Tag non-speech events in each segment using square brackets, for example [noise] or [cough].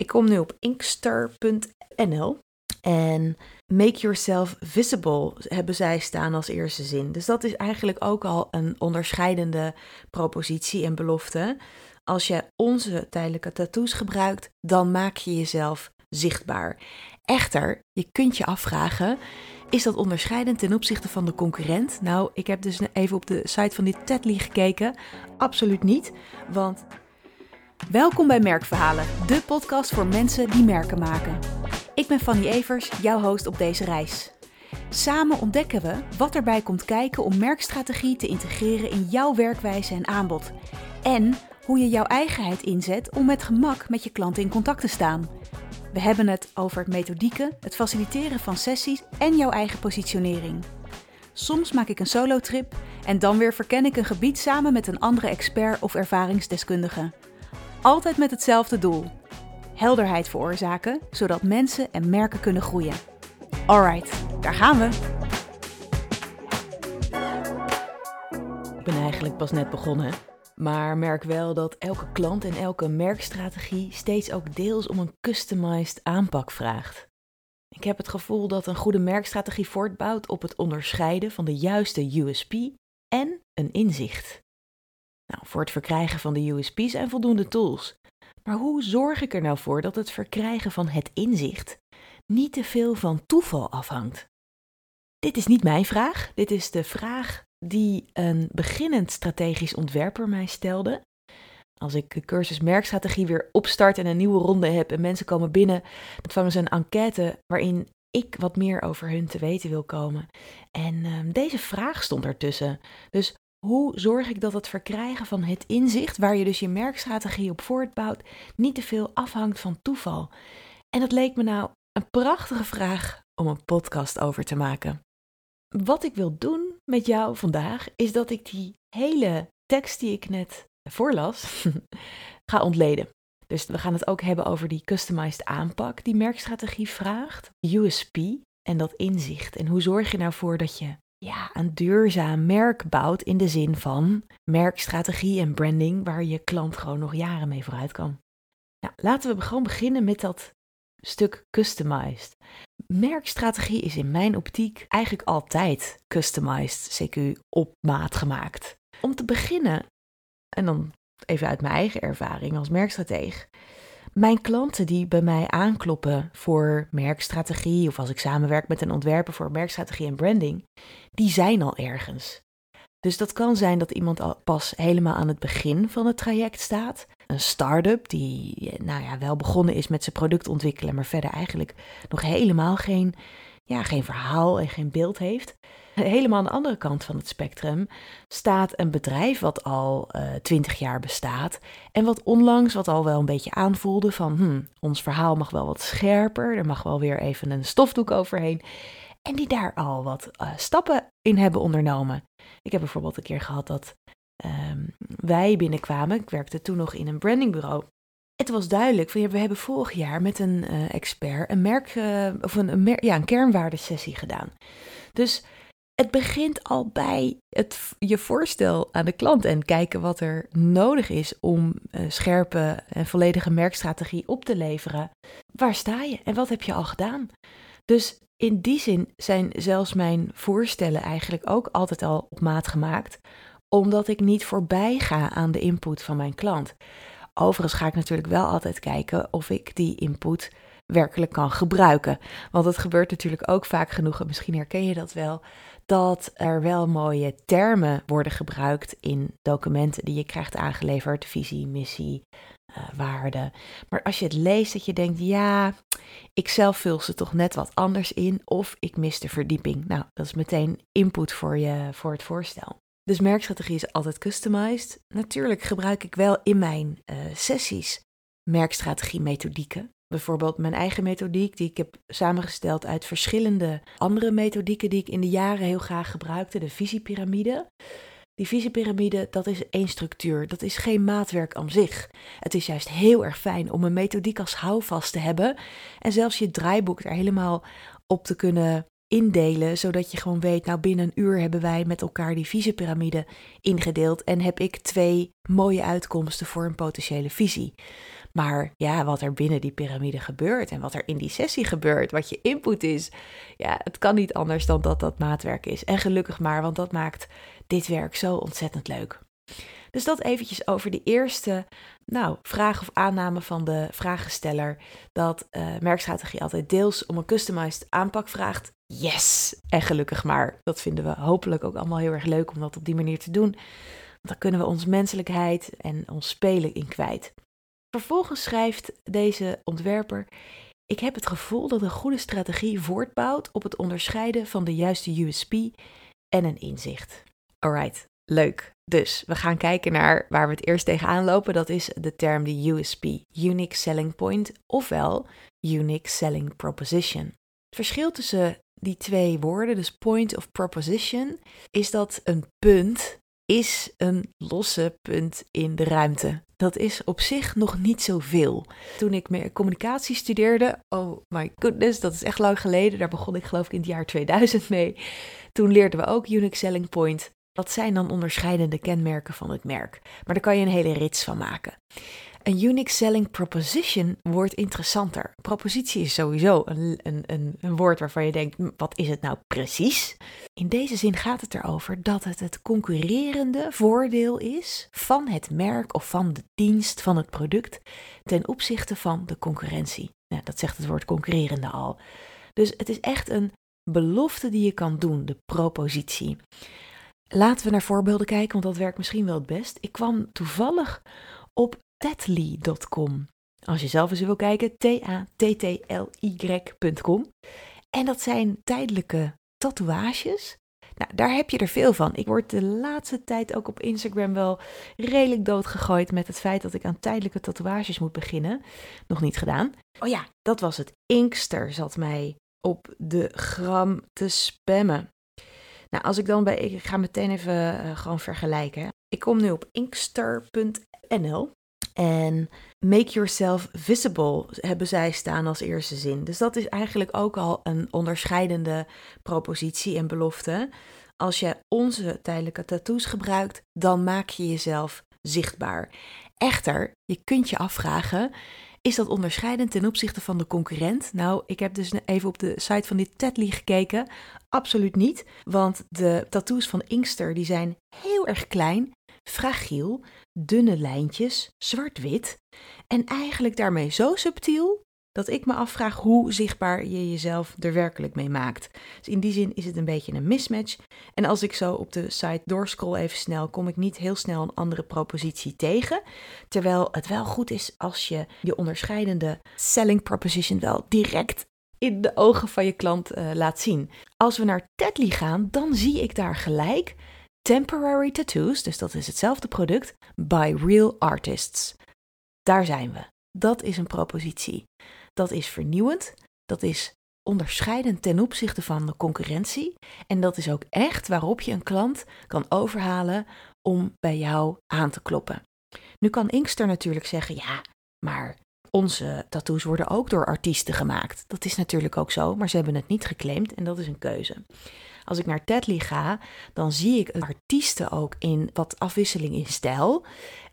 Ik kom nu op inkster.nl en make yourself visible hebben zij staan als eerste zin. Dus dat is eigenlijk ook al een onderscheidende propositie en belofte. Als je onze tijdelijke tattoos gebruikt, dan maak je jezelf zichtbaar. Echter, je kunt je afvragen: is dat onderscheidend ten opzichte van de concurrent? Nou, ik heb dus even op de site van dit Tedly gekeken. Absoluut niet, want. Welkom bij Merkverhalen, de podcast voor mensen die merken maken. Ik ben Fanny Evers, jouw host op deze reis. Samen ontdekken we wat erbij komt kijken om merkstrategie te integreren in jouw werkwijze en aanbod. En hoe je jouw eigenheid inzet om met gemak met je klanten in contact te staan. We hebben het over het methodieken, het faciliteren van sessies en jouw eigen positionering. Soms maak ik een solo-trip en dan weer verken ik een gebied samen met een andere expert of ervaringsdeskundige. Altijd met hetzelfde doel: helderheid veroorzaken, zodat mensen en merken kunnen groeien. Alright, daar gaan we! Ik ben eigenlijk pas net begonnen. Maar merk wel dat elke klant en elke merkstrategie steeds ook deels om een customized aanpak vraagt. Ik heb het gevoel dat een goede merkstrategie voortbouwt op het onderscheiden van de juiste USP en een inzicht. Nou, voor het verkrijgen van de USP zijn voldoende tools. Maar hoe zorg ik er nou voor dat het verkrijgen van het inzicht niet te veel van toeval afhangt? Dit is niet mijn vraag, dit is de vraag die een beginnend strategisch ontwerper mij stelde. Als ik de cursus merkstrategie weer opstart en een nieuwe ronde heb en mensen komen binnen, dan vangen ze een enquête waarin ik wat meer over hun te weten wil komen. En uh, deze vraag stond ertussen. Dus hoe zorg ik dat het verkrijgen van het inzicht, waar je dus je merkstrategie op voortbouwt, niet te veel afhangt van toeval? En dat leek me nou een prachtige vraag om een podcast over te maken. Wat ik wil doen met jou vandaag is dat ik die hele tekst die ik net voorlas [laughs] ga ontleden. Dus we gaan het ook hebben over die customized aanpak die merkstrategie vraagt, USP en dat inzicht. En hoe zorg je nou voor dat je ja, een duurzaam merk bouwt in de zin van merkstrategie en branding waar je klant gewoon nog jaren mee vooruit kan. Nou, laten we gewoon beginnen met dat stuk customized. Merkstrategie is in mijn optiek eigenlijk altijd customized, CQ op maat gemaakt. Om te beginnen, en dan even uit mijn eigen ervaring als merkstrateeg. Mijn klanten die bij mij aankloppen voor merkstrategie of als ik samenwerk met een ontwerper voor merkstrategie en branding, die zijn al ergens. Dus dat kan zijn dat iemand al pas helemaal aan het begin van het traject staat. Een start-up die nou ja, wel begonnen is met zijn product ontwikkelen, maar verder eigenlijk nog helemaal geen, ja, geen verhaal en geen beeld heeft. Helemaal aan de andere kant van het spectrum staat een bedrijf wat al eh, twintig jaar bestaat en wat onlangs wat al wel een beetje aanvoelde van hmm, ons verhaal mag wel wat scherper, er mag wel weer even een stofdoek overheen. En die daar al wat uh, stappen in hebben ondernomen. Ik heb bijvoorbeeld een keer gehad dat um, wij binnenkwamen. Ik werkte toen nog in een brandingbureau. Het was duidelijk van we hebben vorig jaar met een uh, expert een merk uh, of een, ja, een kernwaardesessie gedaan. Dus het begint al bij het, je voorstel aan de klant en kijken wat er nodig is om uh, scherpe en volledige merkstrategie op te leveren. Waar sta je en wat heb je al gedaan? Dus in die zin zijn zelfs mijn voorstellen eigenlijk ook altijd al op maat gemaakt, omdat ik niet voorbij ga aan de input van mijn klant. Overigens ga ik natuurlijk wel altijd kijken of ik die input werkelijk kan gebruiken. Want het gebeurt natuurlijk ook vaak genoeg, en misschien herken je dat wel, dat er wel mooie termen worden gebruikt in documenten die je krijgt aangeleverd: visie, missie, uh, waarde. Maar als je het leest, dat je denkt: ja, ik zelf vul ze toch net wat anders in, of ik mis de verdieping. Nou, dat is meteen input voor, je, voor het voorstel. Dus merkstrategie is altijd customized. Natuurlijk gebruik ik wel in mijn uh, sessies merkstrategie methodieken. Bijvoorbeeld mijn eigen methodiek, die ik heb samengesteld uit verschillende andere methodieken die ik in de jaren heel graag gebruikte, de visiepyramide. Die visiepyramide, dat is één structuur, dat is geen maatwerk aan zich. Het is juist heel erg fijn om een methodiek als houvast te hebben en zelfs je draaiboek er helemaal op te kunnen indelen, zodat je gewoon weet, nou binnen een uur hebben wij met elkaar die visiepyramide ingedeeld en heb ik twee mooie uitkomsten voor een potentiële visie. Maar ja, wat er binnen die piramide gebeurt en wat er in die sessie gebeurt, wat je input is, ja, het kan niet anders dan dat dat maatwerk is. En gelukkig maar, want dat maakt dit werk zo ontzettend leuk. Dus dat eventjes over de eerste nou, vraag of aanname van de vragensteller. Dat uh, merkstrategie altijd deels om een customized aanpak vraagt. Yes! En gelukkig maar. Dat vinden we hopelijk ook allemaal heel erg leuk om dat op die manier te doen. Want dan kunnen we ons menselijkheid en ons spelen in kwijt. Vervolgens schrijft deze ontwerper: Ik heb het gevoel dat een goede strategie voortbouwt op het onderscheiden van de juiste USP en een inzicht. Alright, leuk. Dus we gaan kijken naar waar we het eerst tegenaan lopen. Dat is de term de USP, Unique Selling Point, ofwel Unique Selling Proposition. Het verschil tussen die twee woorden, dus point of proposition, is dat een punt is een losse punt in de ruimte. Dat is op zich nog niet zoveel. Toen ik meer communicatie studeerde, oh my goodness, dat is echt lang geleden. Daar begon ik geloof ik in het jaar 2000 mee. Toen leerden we ook Unique Selling Point. Dat zijn dan onderscheidende kenmerken van het merk. Maar daar kan je een hele rits van maken. Een unique selling proposition wordt interessanter. Propositie is sowieso een, een, een, een, woord waarvan je denkt: wat is het nou precies? In deze zin gaat het erover dat het het concurrerende voordeel is van het merk of van de dienst van het product ten opzichte van de concurrentie. Nou, dat zegt het woord concurrerende al. Dus het is echt een belofte die je kan doen, de propositie. Laten we naar voorbeelden kijken, want dat werkt misschien wel het best. Ik kwam toevallig op Tatly.com. Als je zelf eens wil kijken, T-A-T-T-L-Y.com. En dat zijn tijdelijke tatoeages. Nou, daar heb je er veel van. Ik word de laatste tijd ook op Instagram wel redelijk doodgegooid met het feit dat ik aan tijdelijke tatoeages moet beginnen. Nog niet gedaan. Oh ja, dat was het. Inkster zat mij op de gram te spammen. Nou, als ik dan bij, ik ga meteen even uh, gewoon vergelijken. Ik kom nu op inkster.nl en make yourself visible hebben zij staan als eerste zin. Dus dat is eigenlijk ook al een onderscheidende propositie en belofte. Als je onze tijdelijke tattoos gebruikt, dan maak je jezelf zichtbaar. Echter, je kunt je afvragen: is dat onderscheidend ten opzichte van de concurrent? Nou, ik heb dus even op de site van dit Tedly gekeken. Absoluut niet, want de tattoos van Inkster die zijn heel erg klein, fragiel, dunne lijntjes, zwart-wit en eigenlijk daarmee zo subtiel dat ik me afvraag hoe zichtbaar je jezelf er werkelijk mee maakt. Dus in die zin is het een beetje een mismatch. En als ik zo op de site doorscroll even snel, kom ik niet heel snel een andere propositie tegen. Terwijl het wel goed is als je je onderscheidende selling proposition wel direct in de ogen van je klant uh, laat zien. Als we naar Tedly gaan, dan zie ik daar gelijk temporary tattoos, dus dat is hetzelfde product, by real artists. Daar zijn we. Dat is een propositie. Dat is vernieuwend, dat is onderscheidend ten opzichte van de concurrentie en dat is ook echt waarop je een klant kan overhalen om bij jou aan te kloppen. Nu kan Inkster natuurlijk zeggen: ja, maar onze tattoos worden ook door artiesten gemaakt. Dat is natuurlijk ook zo, maar ze hebben het niet geclaimd en dat is een keuze. Als ik naar Tedly ga, dan zie ik artiesten ook in wat afwisseling in stijl.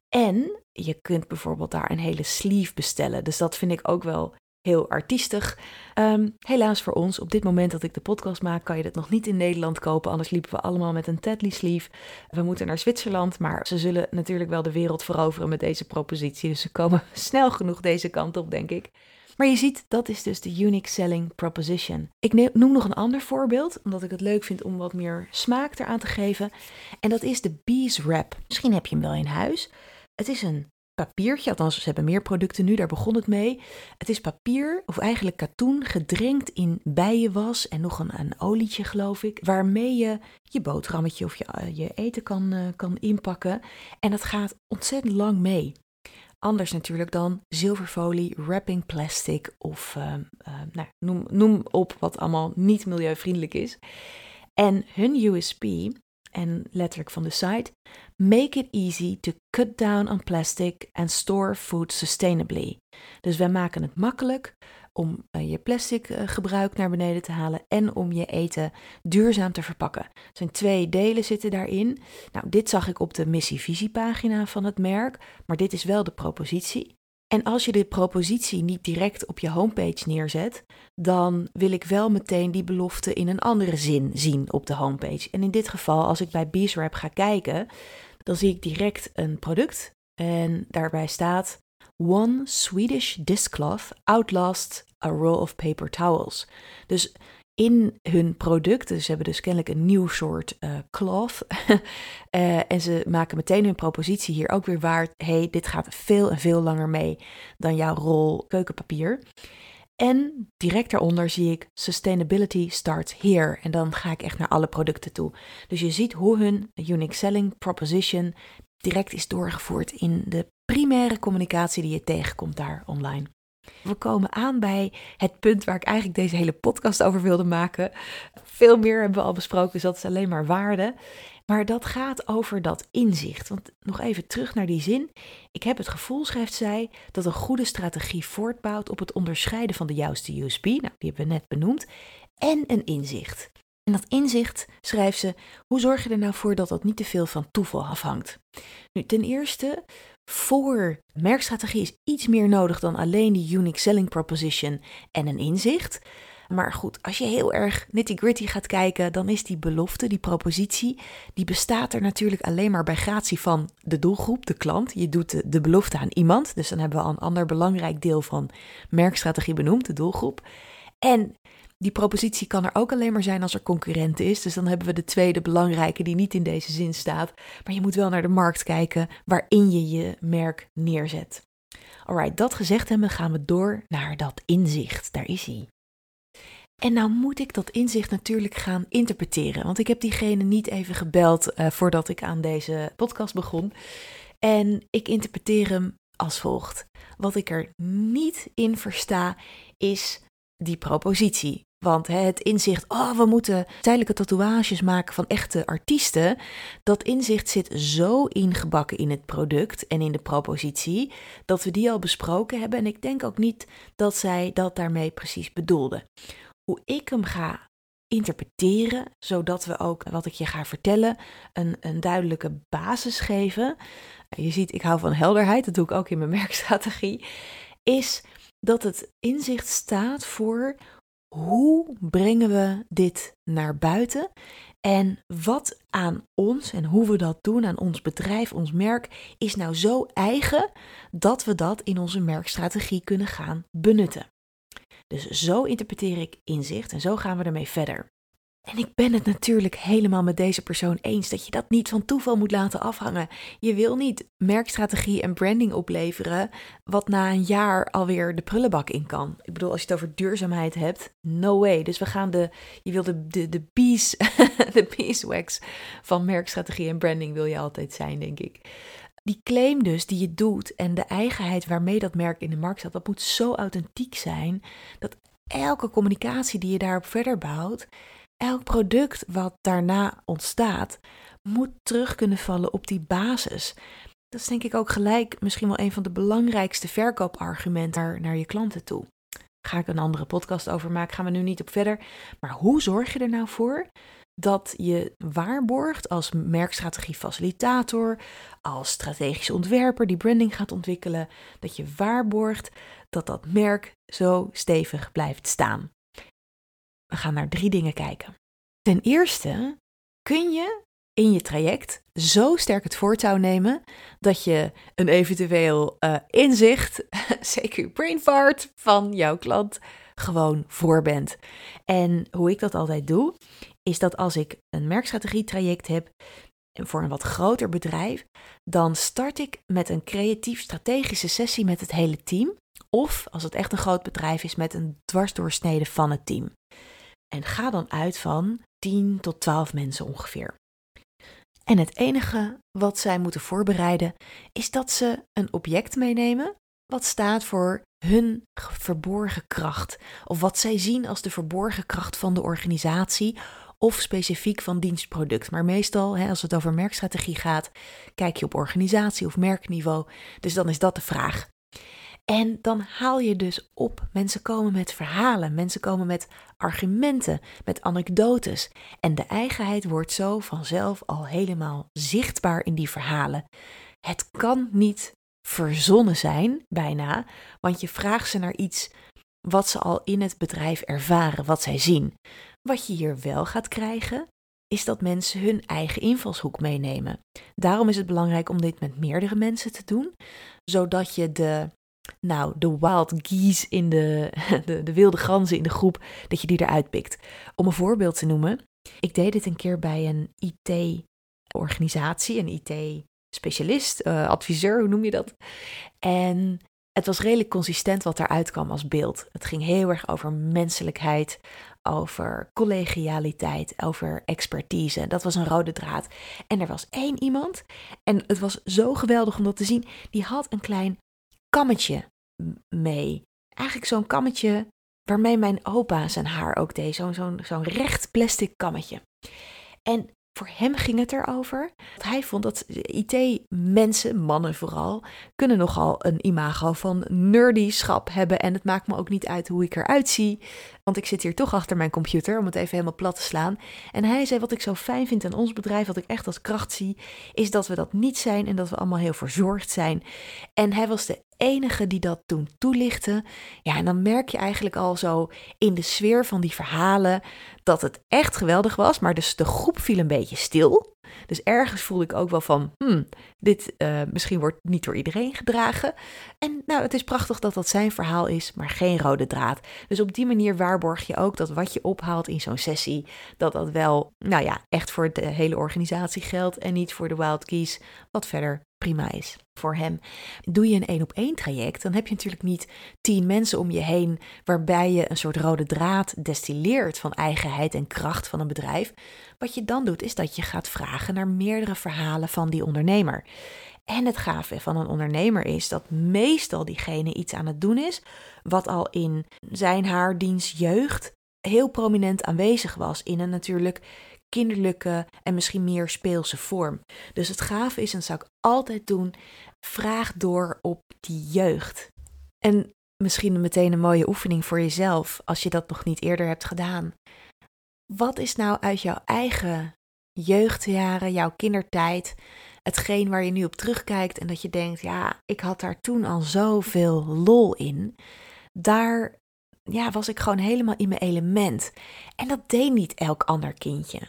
En je kunt bijvoorbeeld daar een hele sleeve bestellen. Dus dat vind ik ook wel heel artiestig. Um, helaas voor ons, op dit moment dat ik de podcast maak, kan je dat nog niet in Nederland kopen. Anders liepen we allemaal met een Tedly sleeve. We moeten naar Zwitserland, maar ze zullen natuurlijk wel de wereld veroveren met deze propositie. Dus ze komen [laughs] snel genoeg deze kant op, denk ik. Maar je ziet, dat is dus de unique selling proposition. Ik noem nog een ander voorbeeld, omdat ik het leuk vind om wat meer smaak eraan te geven. En dat is de Bees Wrap. Misschien heb je hem wel in huis. Het is een papiertje, althans ze hebben meer producten nu, daar begon het mee. Het is papier, of eigenlijk katoen, gedrenkt in bijenwas en nog een, een olietje geloof ik, waarmee je je boterhammetje of je, eh, je eten kan, uh, kan inpakken. En dat gaat ontzettend lang mee. Anders natuurlijk dan zilverfolie, wrapping plastic of uh, nou, noem, noem op wat allemaal niet milieuvriendelijk is. En hun USP en letterlijk van de site. Make it easy to cut down on plastic and store food sustainably. Dus wij maken het makkelijk om uh, je plastic uh, gebruik naar beneden te halen en om je eten duurzaam te verpakken. Er zijn twee delen zitten daarin. Nou, dit zag ik op de missie-visie pagina van het merk, maar dit is wel de propositie. En als je de propositie niet direct op je homepage neerzet, dan wil ik wel meteen die belofte in een andere zin zien op de homepage. En in dit geval, als ik bij Beeswrap ga kijken, dan zie ik direct een product en daarbij staat One Swedish dishcloth outlasts a roll of paper towels. Dus in hun product, dus ze hebben dus kennelijk een nieuw soort uh, cloth. uh, [laughs] en ze maken meteen hun propositie hier ook weer waard. hey, dit gaat veel en veel langer mee dan jouw rol keukenpapier. En direct daaronder zie ik Sustainability starts here. En dan ga ik echt naar alle producten toe. Dus je ziet hoe hun unique selling proposition direct is doorgevoerd in de primaire communicatie die je tegenkomt daar online. We komen aan bij het punt waar ik eigenlijk deze hele podcast over wilde maken. Veel meer hebben we al besproken, dus dat is alleen maar waarde. Maar dat gaat over dat inzicht. Want nog even terug naar die zin. Ik heb het gevoel, schrijft zij, dat een goede strategie voortbouwt op het onderscheiden van de juiste USP, nou, die hebben we net benoemd, en een inzicht. En dat inzicht, schrijft ze, hoe zorg je er nou voor dat dat niet te veel van toeval afhangt? Nu, ten eerste, voor merkstrategie is iets meer nodig dan alleen die unique selling proposition en een inzicht. Maar goed, als je heel erg nitty-gritty gaat kijken, dan is die belofte, die propositie, die bestaat er natuurlijk alleen maar bij gratie van de doelgroep, de klant. Je doet de, de belofte aan iemand, dus dan hebben we al een ander belangrijk deel van merkstrategie benoemd, de doelgroep. En die propositie kan er ook alleen maar zijn als er concurrent is. Dus dan hebben we de tweede belangrijke die niet in deze zin staat. Maar je moet wel naar de markt kijken waarin je je merk neerzet. Alright, dat gezegd hebben, gaan we door naar dat inzicht. Daar is hij. En nou moet ik dat inzicht natuurlijk gaan interpreteren. Want ik heb diegene niet even gebeld uh, voordat ik aan deze podcast begon. En ik interpreteer hem als volgt. Wat ik er niet in versta is die propositie. Want het inzicht, oh, we moeten tijdelijke tatoeages maken van echte artiesten. Dat inzicht zit zo ingebakken in het product en in de propositie, dat we die al besproken hebben. En ik denk ook niet dat zij dat daarmee precies bedoelde. Hoe ik hem ga interpreteren, zodat we ook wat ik je ga vertellen een, een duidelijke basis geven. Je ziet, ik hou van helderheid, dat doe ik ook in mijn [laughs] merkstrategie. Is dat het inzicht staat voor hoe brengen we dit naar buiten en wat aan ons en hoe we dat doen, aan ons bedrijf, ons merk, is nou zo eigen dat we dat in onze merkstrategie kunnen gaan benutten. Dus zo interpreteer ik inzicht en zo gaan we ermee verder. En ik ben het natuurlijk helemaal met deze persoon eens dat je dat niet van toeval moet laten afhangen. Je wil niet merkstrategie en branding opleveren wat na een jaar alweer de prullenbak in kan. Ik bedoel, als je het over duurzaamheid hebt, no way. Dus we gaan de, je wil de, de, de, bees, [laughs] de beeswax van merkstrategie en branding wil je altijd zijn, denk ik. Die claim dus die je doet en de eigenheid waarmee dat merk in de markt staat, dat moet zo authentiek zijn dat elke communicatie die je daarop verder bouwt, elk product wat daarna ontstaat, moet terug kunnen vallen op die basis. Dat is denk ik ook gelijk misschien wel een van de belangrijkste verkoopargumenten naar, naar je klanten toe. Ga ik een andere podcast over maken, gaan we nu niet op verder. Maar hoe zorg je er nou voor dat je waarborgt als merkstrategie facilitator, als strategische ontwerper die branding gaat ontwikkelen, dat je waarborgt dat dat merk zo stevig blijft staan. We gaan naar drie dingen kijken. Ten eerste kun je in je traject zo sterk het voortouw nemen dat je een eventueel uh, inzicht, [laughs] zeker brain fart van jouw klant, gewoon voor bent. En hoe ik dat altijd doe, is dat als ik een merkstrategie traject heb voor een wat groter bedrijf, dan start ik met een creatief strategische sessie met het hele team. Of als het echt een groot bedrijf is, met een dwarsdoorsnede van het team. En ga dan uit van 10 tot 12 mensen ongeveer. En het enige wat zij moeten voorbereiden is dat ze een object meenemen wat staat voor hun verborgen kracht. Of wat zij zien als de verborgen kracht van de organisatie of specifiek van dienstproduct. Maar meestal, hè, als het over merkstrategie gaat, kijk je op organisatie of merkniveau. Dus dan is dat de vraag. En dan haal je dus op. Mensen komen met verhalen, mensen komen met argumenten, met anekdotes. En de eigenheid wordt zo vanzelf al helemaal zichtbaar in die verhalen. Het kan niet verzonnen zijn, bijna. Want je vraagt ze naar iets wat ze al in het bedrijf ervaren, wat zij zien. Wat je hier wel gaat krijgen, is dat mensen hun eigen invalshoek meenemen. Daarom is het belangrijk om dit met meerdere mensen te doen, zodat je de, nou, de wild geese in de, [laughs] de, de wilde ganzen in de groep, dat je die eruit pikt. Om een voorbeeld te noemen, ik deed dit een keer bij een IT-organisatie, een IT-specialist, uh, adviseur, hoe noem je dat? En het was redelijk consistent wat eruit kwam als beeld. Het ging heel erg over menselijkheid, over collegialiteit, over expertise. Dat was een rode draad. En er was één iemand, en het was zo geweldig om dat te zien, die had een klein kammetje mee. Eigenlijk zo'n kammetje waarmee mijn opa zijn haar ook deed. Zo'n zo'n recht plastic kammetje. En voor hem ging het erover. Hij vond dat IT-mensen, mannen vooral, kunnen nogal een imago van nerdyschap hebben. En het maakt me ook niet uit hoe ik eruit zie. Want ik zit hier toch achter mijn computer om het even helemaal plat te slaan. En hij zei: Wat ik zo fijn vind aan ons bedrijf, wat ik echt als kracht zie, is dat we dat niet zijn en dat we allemaal heel verzorgd zijn. En hij was de enige die dat toen toelichtte. Ja, en dan merk je eigenlijk al zo in de sfeer van die verhalen dat het echt geweldig was. Maar dus de groep viel een beetje stil. Dus ergens voelde ik ook wel van, hmm, dit uh, misschien wordt niet door iedereen gedragen. En nou, het is prachtig dat dat zijn verhaal is, maar geen rode draad. Dus op die manier waarborg je ook dat wat je ophaalt in zo'n sessie, dat dat wel, nou ja, echt voor de hele organisatie geldt en niet voor de wild keys, wat verder prima is voor hem. Doe je een één op één traject, dan heb je natuurlijk niet tien mensen om je heen waarbij je een soort rode draad destilleert van eigenheid en kracht van een bedrijf. Wat je dan doet, is dat je gaat vragen naar meerdere verhalen van die ondernemer. En het gave van een ondernemer is dat meestal diegene iets aan het doen is, wat al in zijn haar diens jeugd heel prominent aanwezig was in een natuurlijk kinderlijke en misschien meer speelse vorm. Dus het gave is, en zou ik altijd doen, vraag door op die jeugd. En misschien meteen een mooie oefening voor jezelf, als je dat nog niet eerder hebt gedaan. Wat is nou uit jouw eigen jeugdjaren, jouw kindertijd, hetgeen waar je nu op terugkijkt en dat je denkt, ja, ik had daar toen al zoveel lol in. Daar ja, was ik gewoon helemaal in mijn element. En dat deed niet elk ander kindje.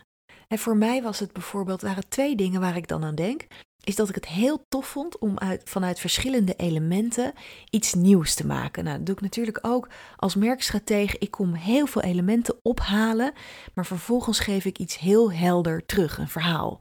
En voor mij was het bijvoorbeeld, waren twee dingen waar ik dan aan denk. Is dat ik het heel tof vond om uit, vanuit verschillende elementen iets nieuws te maken. Nou, dat doe ik natuurlijk ook als merkstratege. Ik kom heel veel elementen ophalen, maar vervolgens geef ik iets heel helder terug, een verhaal.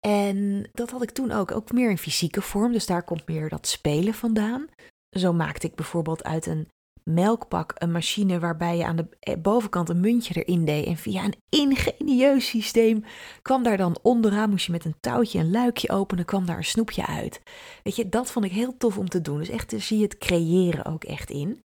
En dat had ik toen ook, ook meer in fysieke vorm, dus daar komt meer dat spelen vandaan. Zo maakte ik bijvoorbeeld uit een melkpak een machine waarbij je aan de eh, bovenkant een muntje erin deed. En via een ingenieus systeem kwam daar dan onderaan, moest je met een touwtje een luikje openen, kwam daar een snoepje uit. Weet je, dat vond ik heel tof om te doen. Dus echt, zie je het creëren ook echt in.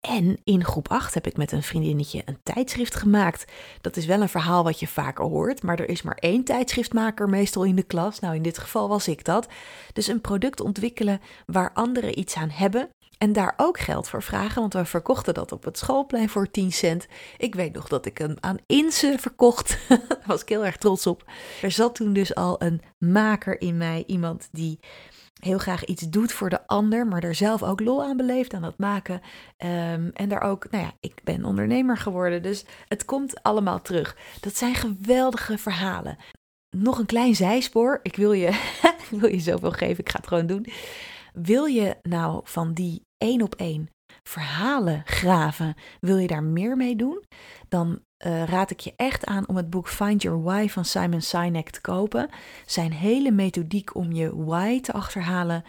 En in groep 8 heb ik met een vriendinnetje een tijdschrift gemaakt. Dat is wel een verhaal wat je vaker hoort, maar er is maar één tijdschriftmaker meestal in de klas. Nou, in dit geval was ik dat. Dus een product ontwikkelen waar anderen iets aan hebben en daar ook geld voor vragen, want we verkochten dat op het schoolplein voor 10 cent. Ik weet nog dat ik hem aan Inse verkocht. [laughs] Daar was ik heel erg trots op. Er zat toen dus al een maker in mij, iemand die heel graag iets doet voor de ander, maar er zelf ook lol aan beleeft aan het maken. Um, en daar ook, nou ja, ik ben ondernemer geworden, dus het komt allemaal terug. Dat zijn geweldige verhalen. Nog een klein zijspoor. Ik wil je, [laughs] ik wil je zoveel geven, ik ga het gewoon doen. Wil je nou van die één op één verhalen graven, wil je daar meer mee doen? Dan uh, raad ik je echt aan om het boek Find Your Why van Simon Sinek te kopen. Zijn hele methodiek om je why te achterhalen,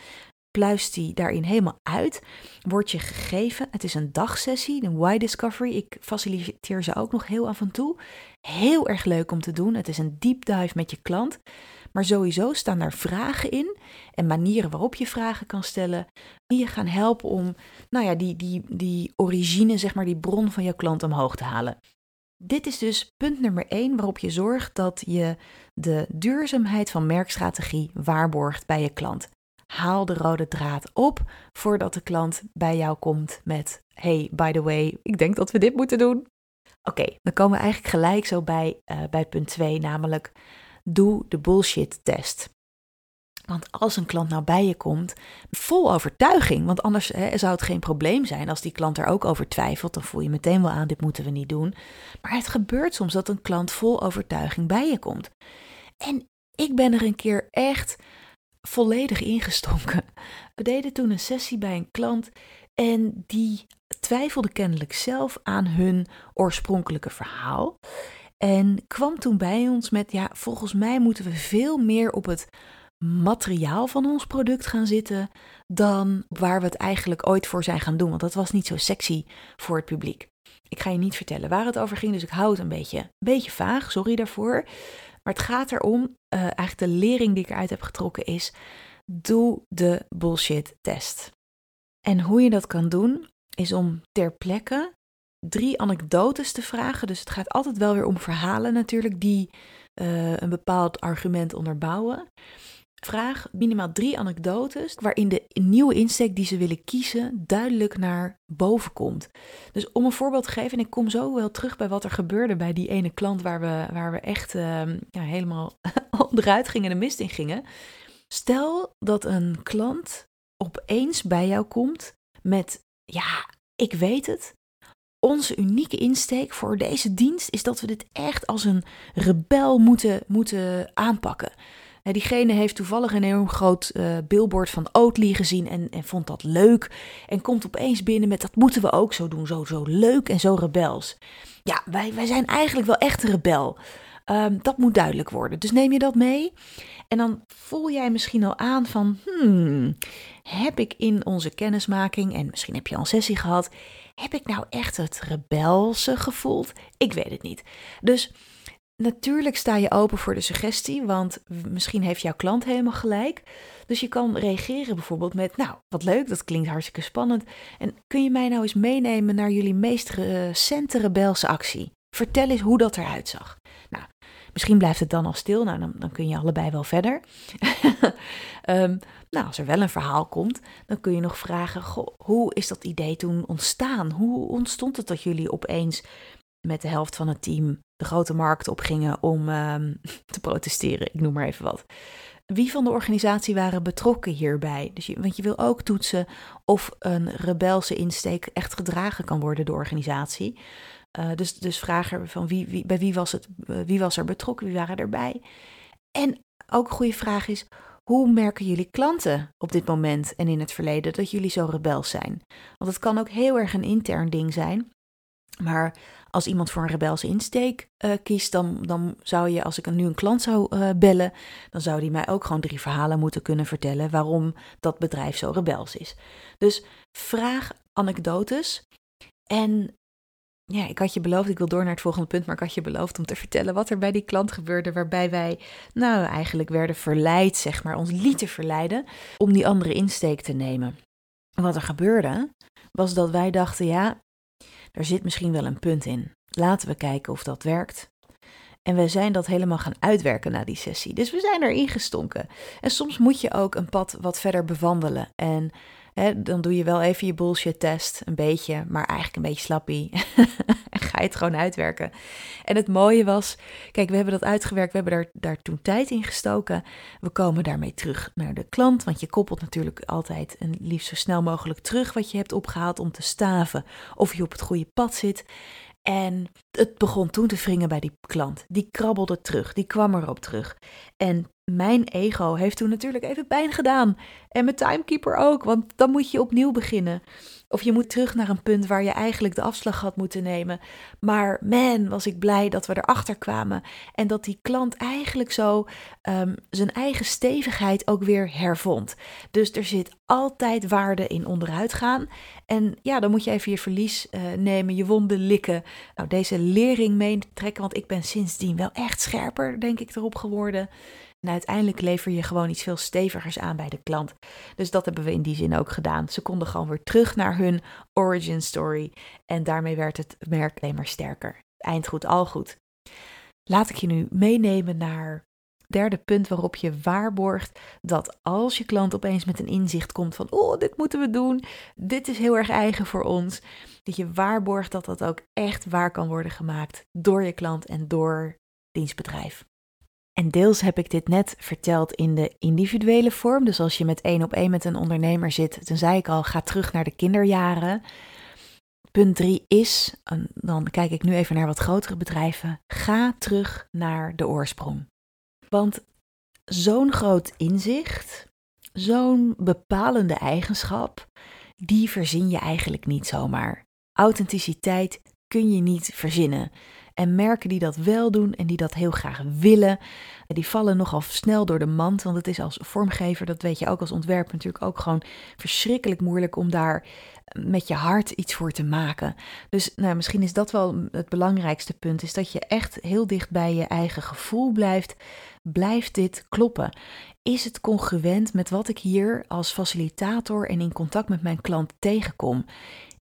pluist die daarin helemaal uit. Wordt je gegeven. Het is een dagsessie, een why discovery. Ik faciliteer ze ook nog heel af en toe. Heel erg leuk om te doen. Het is een deep dive met je klant. Maar sowieso staan daar vragen in en manieren waarop je vragen kan stellen, die je gaan helpen om nou ja, die, die, die origine, zeg maar, die bron van jouw klant omhoog te halen. Dit is dus punt nummer 1 waarop je zorgt dat je de duurzaamheid van merkstrategie waarborgt bij je klant. Haal de rode draad op voordat de klant bij jou komt met: Hey, by the way, ik denk dat we dit moeten doen. Oké, dan komen we eigenlijk gelijk zo bij, uh, bij punt 2, namelijk doe de bullshit test. Want als een klant nou bij je komt, vol overtuiging, want anders hè, zou het geen probleem zijn als die klant er ook over twijfelt, dan voel je meteen wel aan, dit moeten we niet doen. Maar het gebeurt soms dat een klant vol overtuiging bij je komt. En ik ben er een keer echt volledig ingestonken. [laughs] We deden toen een sessie bij een klant en die twijfelde kennelijk zelf aan hun oorspronkelijke verhaal. En kwam toen bij ons met: Ja, volgens mij moeten we veel meer op het materiaal van ons product gaan zitten dan waar we het eigenlijk ooit voor zijn gaan doen. Want dat was niet zo sexy voor het publiek. Ik ga je niet vertellen waar het over ging, dus ik hou het een beetje, een beetje vaag, sorry daarvoor. Maar het gaat erom, uh, eigenlijk de lering die ik eruit heb getrokken is, doe de bullshit test. En hoe je dat kan doen, is om ter plekke drie anekdotes te vragen. Dus het gaat altijd wel weer om verhalen natuurlijk, die uh, een bepaald argument onderbouwen. Vraag minimaal drie anekdotes waarin de nieuwe insteek die ze willen kiezen duidelijk naar boven komt. Dus om een voorbeeld te geven, en ik kom zo wel terug bij wat er gebeurde bij die ene klant waar we, waar we echt uh, ja, helemaal [laughs] onderuit gingen en de mist in gingen. Stel dat een klant opeens bij jou komt met, ja, ik weet het. Onze unieke insteek voor deze dienst is dat we dit echt als een rebel moeten, moeten aanpakken. Diegene heeft toevallig een enorm groot uh, billboard van Oatly gezien en, en vond dat leuk. En komt opeens binnen met dat moeten we ook zo doen. Zo, zo leuk en zo rebels. Ja, wij, wij zijn eigenlijk wel echt een rebel. Um, dat moet duidelijk worden. Dus neem je dat mee. En dan voel jij misschien al aan van, hmm, heb ik in onze kennismaking, en misschien heb je al sessie gehad, heb ik nou echt het rebelse gevoeld? Ik weet het niet. Dus Natuurlijk sta je open voor de suggestie, want misschien heeft jouw klant helemaal gelijk. Dus je kan reageren bijvoorbeeld met, nou, wat leuk, dat klinkt hartstikke spannend. En kun je mij nou eens meenemen naar jullie meest recente rebelse actie? Vertel eens hoe dat eruit zag. Nou, misschien blijft het dan al stil, nou, dan, kun je allebei wel verder. um, [laughs] nou, als er wel een verhaal komt, dan kun je nog vragen, hoe is dat idee toen ontstaan? Hoe ontstond het dat jullie opeens met de helft van het team de grote markt op gingen om ehm, [laughs] te protesteren. Ik noem maar even wat. Wie van de organisatie waren betrokken hierbij? Dus want je wil ook toetsen of een rebelse insteek echt gedragen kan worden door de organisatie. Uh, dus, dus vragen van wie, wie, bij wie was, het, eh, wie was er betrokken, wie waren erbij? En ook een goede vraag is, hoe merken jullie klanten op dit moment en in het verleden dat jullie zo rebels zijn? Want het kan ook heel erg een intern ding zijn. Maar als iemand voor een rebelse insteek uh, kiest, dan, dan zou je, als ik nu een klant zou uh, bellen, dan zou die mij ook gewoon drie verhalen moeten kunnen vertellen waarom dat bedrijf zo rebels is. Dus vraag anekdotes. En ja, ik had je beloofd, ik wil door naar het volgende punt, maar ik had je beloofd om te vertellen wat er bij die klant gebeurde, waarbij wij, nou, eigenlijk werden verleid, zeg maar, ons lieten verleiden om die andere insteek te nemen. Wat er gebeurde, was dat wij dachten, ja, er zit misschien wel een punt in. Laten we kijken of dat werkt. En we zijn dat helemaal gaan uitwerken na die sessie. Dus we zijn erin gestonken. En soms moet je ook een pad wat verder bewandelen. En dan doe je wel even je bullshit test, een beetje, maar eigenlijk een beetje slappie. [laughs] en ga je het gewoon uitwerken. En het mooie was, kijk, we hebben dat uitgewerkt, we hebben daar, daar toen tijd in gestoken. We komen daarmee terug naar de klant, want je koppelt natuurlijk altijd en liefst zo snel mogelijk terug wat je hebt opgehaald om te staven of je op het goede pad zit. En het begon toen te wringen bij die klant. Die krabbelde terug, die kwam erop terug. En mijn ego heeft toen natuurlijk even pijn gedaan. En mijn timekeeper ook, want dan moet je opnieuw beginnen. Of je moet terug naar een punt waar je eigenlijk de afslag had moeten nemen. Maar man, was ik blij dat we erachter kwamen. En dat die klant eigenlijk zo um, zijn eigen stevigheid ook weer hervond. Dus er zit altijd waarde in onderuit gaan. En ja, dan moet je even je verlies uh, nemen, je wonden likken. Nou, deze lering meetrekken, want ik ben sindsdien wel echt scherper, denk ik, erop geworden. En uiteindelijk lever je gewoon iets veel stevigers aan bij de klant. Dus dat hebben we in die zin ook gedaan. Ze konden gewoon weer terug naar hun origin story. En daarmee werd het merk alleen maar sterker. Eind goed, al goed. Laat ik je nu meenemen naar derde punt waarop je waarborgt dat als je klant opeens met een inzicht komt van, oh, dit moeten we doen, dit is heel erg eigen voor ons, dat je waarborgt dat dat ook echt waar kan worden gemaakt door je klant en door dienstbedrijf. En deels heb ik dit net verteld in de individuele vorm. Dus als je met één op één met een ondernemer zit, dan zei ik al, ga terug naar de kinderjaren. Punt drie is, dan kijk ik nu even naar wat grotere bedrijven, ga terug naar de oorsprong. Want zo'n groot inzicht, zo'n bepalende eigenschap, die verzin je eigenlijk niet zomaar. Authenticiteit kun je niet verzinnen. En merken die dat wel doen en die dat heel graag willen, die vallen nogal snel door de mand. Want het is als vormgever, dat weet je ook als ontwerper natuurlijk ook gewoon verschrikkelijk moeilijk om daar met je hart iets voor te maken. Dus nou, misschien is dat wel het belangrijkste punt, is dat je echt heel dicht bij je eigen gevoel blijft. Blijft dit kloppen? Is het congruent met wat ik hier als facilitator en in contact met mijn klant tegenkom?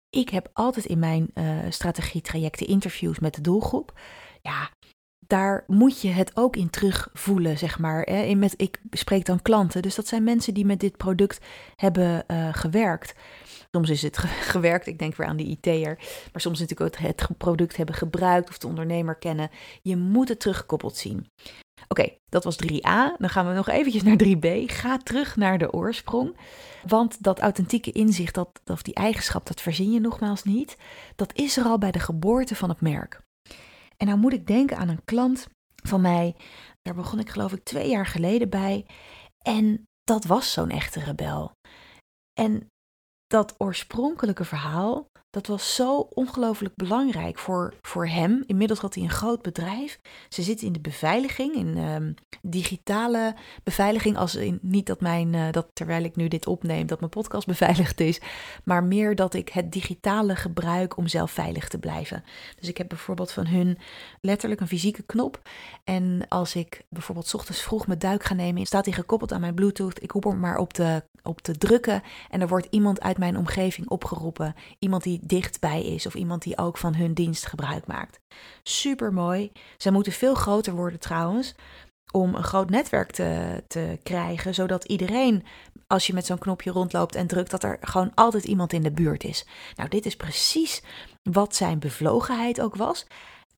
Ik heb altijd in mijn uh, strategietrajecten interviews met de doelgroep. Ja, daar moet je het ook in terugvoelen, zeg maar. Met, ik spreek dan klanten, dus dat zijn mensen die met dit product hebben uh, gewerkt. Soms is het [laughs] gewerkt, ik denk weer aan die IT'er. Maar soms natuurlijk ook het product hebben gebruikt of de ondernemer kennen. Je moet het teruggekoppeld zien. Oké, dat was 3a. Dan gaan we nog eventjes naar 3b. Ga terug naar de oorsprong. Want dat authentieke inzicht, dat, of die eigenschap, dat verzin je nogmaals niet. Dat is er al bij de geboorte van het merk. En nou moet ik denken aan een klant van mij. Daar begon ik geloof ik twee jaar geleden bij. En dat was zo'n echte rebel. En dat oorspronkelijke verhaal, dat was zo ongelooflijk belangrijk voor, voor hem. Inmiddels had hij een groot bedrijf. Ze zitten in de beveiliging, in um, digitale beveiliging. Als in, niet dat mijn, uh, dat terwijl ik nu dit opneem, dat mijn podcast [laughs] beveiligd is. Maar meer dat ik het digitale gebruik om zelf veilig te blijven. Dus ik heb bijvoorbeeld van hun letterlijk een fysieke knop. En als ik bijvoorbeeld ochtends vroeg mijn duik ga nemen, staat die gekoppeld aan mijn Bluetooth. Ik hoef hem maar op te, op te drukken. En er wordt iemand uit mijn omgeving opgeroepen. Iemand die dichtbij is of iemand die ook van hun dienst gebruik maakt. Super mooi. Zij moeten veel groter worden trouwens om een groot netwerk te, te krijgen, zodat iedereen, als je met zo'n knopje rondloopt en drukt, dat er gewoon altijd iemand in de buurt is. Nou, dit is precies wat zijn bevlogenheid ook was.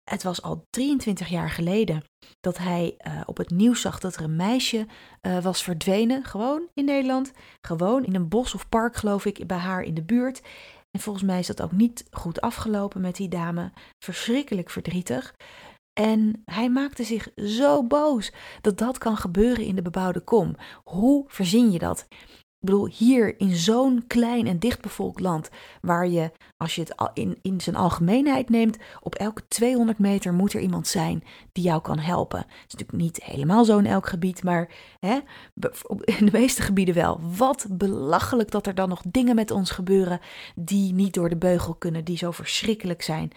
Het was al 23 jaar geleden dat hij uh, op het nieuws zag dat er een meisje uh, was verdwenen, gewoon in Nederland, gewoon in een bos of park, geloof ik, bij haar in de buurt. En volgens mij is dat ook niet goed afgelopen met die dame. Verschrikkelijk verdrietig. En hij maakte zich zo boos dat dat kan gebeuren in de bebouwde kom. Hoe verzin je dat? Ik bedoel, hier in zo'n klein en dichtbevolkt land, waar je, als je het in, in zijn algemeenheid neemt, op elke 200 meter moet er iemand zijn die jou kan helpen. Het is natuurlijk niet helemaal zo in elk gebied, maar hè, [laughs] in de meeste gebieden wel. Wat belachelijk dat er dan nog dingen met ons gebeuren die niet door de beugel kunnen, die zo verschrikkelijk zijn.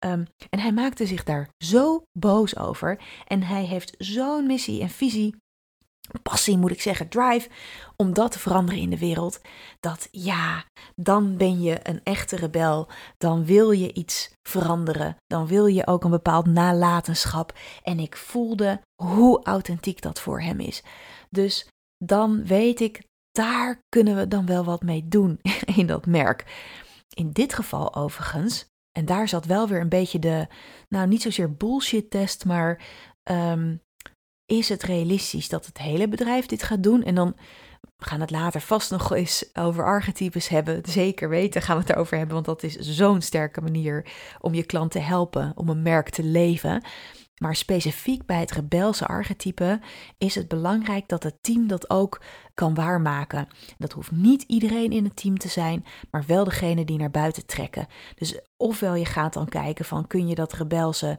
Um, en hij maakte zich daar zo boos over. En hij heeft zo'n missie en visie passie, moet ik zeggen, drive, om dat te veranderen in de wereld. Dat ja, dan ben je een echte rebel. Dan wil je iets veranderen. Dan wil je ook een bepaald nalatenschap. En ik voelde hoe authentiek dat voor hem is. Dus dan weet ik, daar kunnen we dan wel wat mee doen [laughs] in dat merk. In dit geval overigens, en daar zat wel weer een beetje de, nou niet zozeer bullshit test, maar um, is het realistisch dat het hele bedrijf dit gaat doen? En dan we gaan het later vast nog eens over archetypes hebben. Zeker weten gaan we het erover hebben, want dat is zo'n sterke manier om je klant te helpen, om een merk te leven. Maar specifiek bij het rebelse archetype is het belangrijk dat het team dat ook kan waarmaken. Dat hoeft niet iedereen in het team te zijn, maar wel degene die naar buiten trekken. Dus ofwel je gaat dan kijken van kun je dat rebelse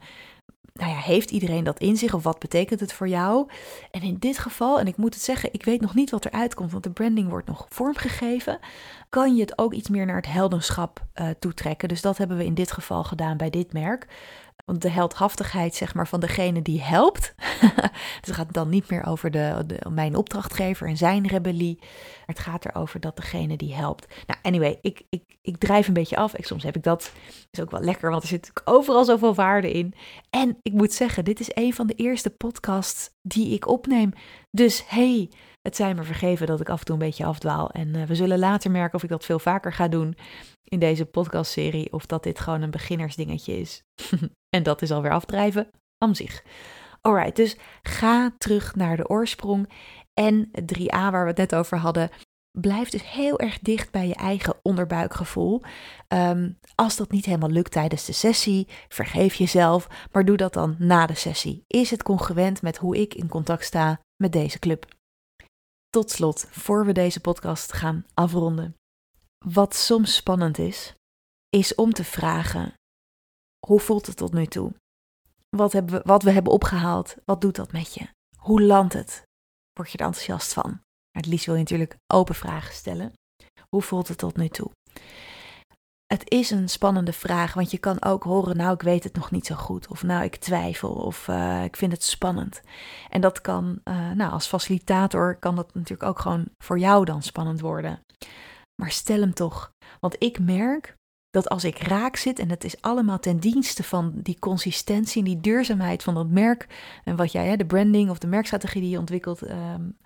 nou ja, heeft iedereen dat in zich of wat betekent het voor jou? En in dit geval, en ik moet het zeggen, ik weet nog niet wat eruit komt, want de branding wordt nog vormgegeven, kan je het ook iets meer naar het heldenschap uh, toetrekken. Dus dat hebben we in dit geval gedaan bij dit merk. Want de heldhaftigheid zeg maar, van degene die helpt. [laughs] het gaat dan niet meer over de, mijn opdrachtgever en zijn rebellie. Het gaat erover dat degene die helpt. Nou, anyway, ik, ik, ik drijf een beetje af. Ik, soms heb ik dat. is ook wel lekker, want er zit overal zoveel waarde in. En ik moet zeggen, dit is een van de eerste podcasts die ik opneem. Dus hey, het zijn me vergeven dat ik af en toe een beetje afdwaal. En uh, we zullen later merken of ik dat veel vaker ga doen in deze podcastserie. Of dat dit gewoon een beginnersdingetje is. [laughs] en dat is alweer afdrijven aan zich. Alright, dus ga terug naar de oorsprong. En 3a, waar we het net over hadden, blijf dus heel erg dicht bij je eigen onderbuikgevoel. Um, als dat niet helemaal lukt tijdens de sessie, vergeef jezelf, maar doe dat dan na de sessie. Is het congruent met hoe ik in contact sta met deze club? Tot slot, voor we deze podcast gaan afronden. Wat soms spannend is, is om te vragen: hoe voelt het tot nu toe? Wat, hebben we, wat we hebben opgehaald, wat doet dat met je? Hoe landt het? Word je er enthousiast van? Het liefst wil je natuurlijk open vragen stellen. Hoe voelt het tot nu toe? Het is een spannende vraag, want je kan ook horen, nou ik weet het nog niet zo goed, of nou ik twijfel, of uh, ik vind het spannend. En dat kan, uh, nou als facilitator kan dat natuurlijk ook gewoon voor jou dan spannend worden. Maar stel hem toch, want ik merk dat als ik raak zit, en het is allemaal ten dienste van die consistentie en die duurzaamheid van dat merk, en wat jij, de branding of de merkstrategie die je ontwikkelt, um,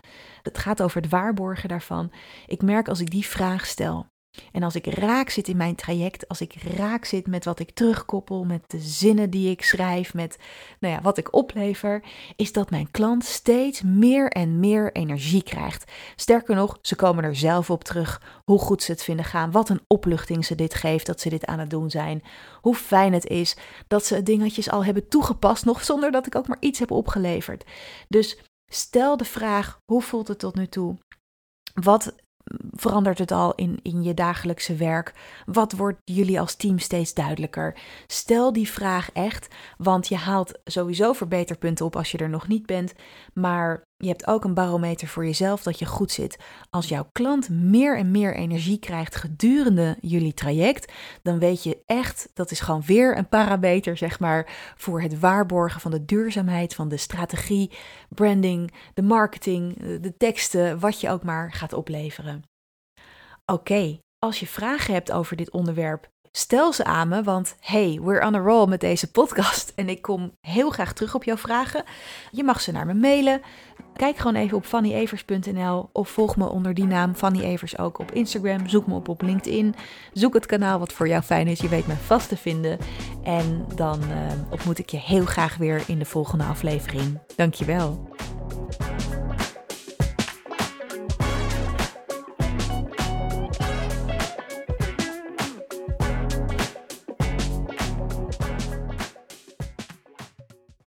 het gaat over het waarborgen daarvan. Ik merk als ik die vraag stel, en als ik raak zit in mijn traject, als ik raak zit met wat ik terugkoppel, met de zinnen die ik schrijf, met nou ja, wat ik oplever, is dat mijn klant steeds meer en meer energie krijgt. Sterker nog, ze komen er zelf op terug hoe goed ze het vinden gaan, wat een opluchting ze dit geeft dat ze dit aan het doen zijn, hoe fijn het is dat ze dingetjes al hebben toegepast, nog zonder dat ik ook maar iets heb opgeleverd. Dus stel de vraag: hoe voelt het tot nu toe? Wat verandert het al in, in je dagelijkse werk? Wat wordt jullie als team steeds duidelijker? Stel die vraag echt, want je haalt sowieso verbeterpunten op als je er nog niet bent, maar je hebt ook een barometer voor jezelf dat je goed zit. Als jouw klant meer en meer energie krijgt gedurende jullie traject, dan weet je echt, dat is gewoon weer een parameter, zeg maar, voor het waarborgen van de duurzaamheid, van de strategie, branding, de marketing, de teksten, wat je ook maar gaat opleveren. Oké, als je vragen hebt over dit onderwerp, Stel ze aan me, want hey, we're on a roll met deze podcast en ik kom heel graag terug op jouw vragen. Je mag ze naar me mailen. Kijk gewoon even op fannyevers.nl of volg me onder die naam Fanny Evers ook op Instagram. Zoek me op op LinkedIn. Zoek het kanaal wat voor jou fijn is. Je weet me vast te vinden. En dan uh, ontmoet ik je heel graag weer in de volgende aflevering. Dankjewel.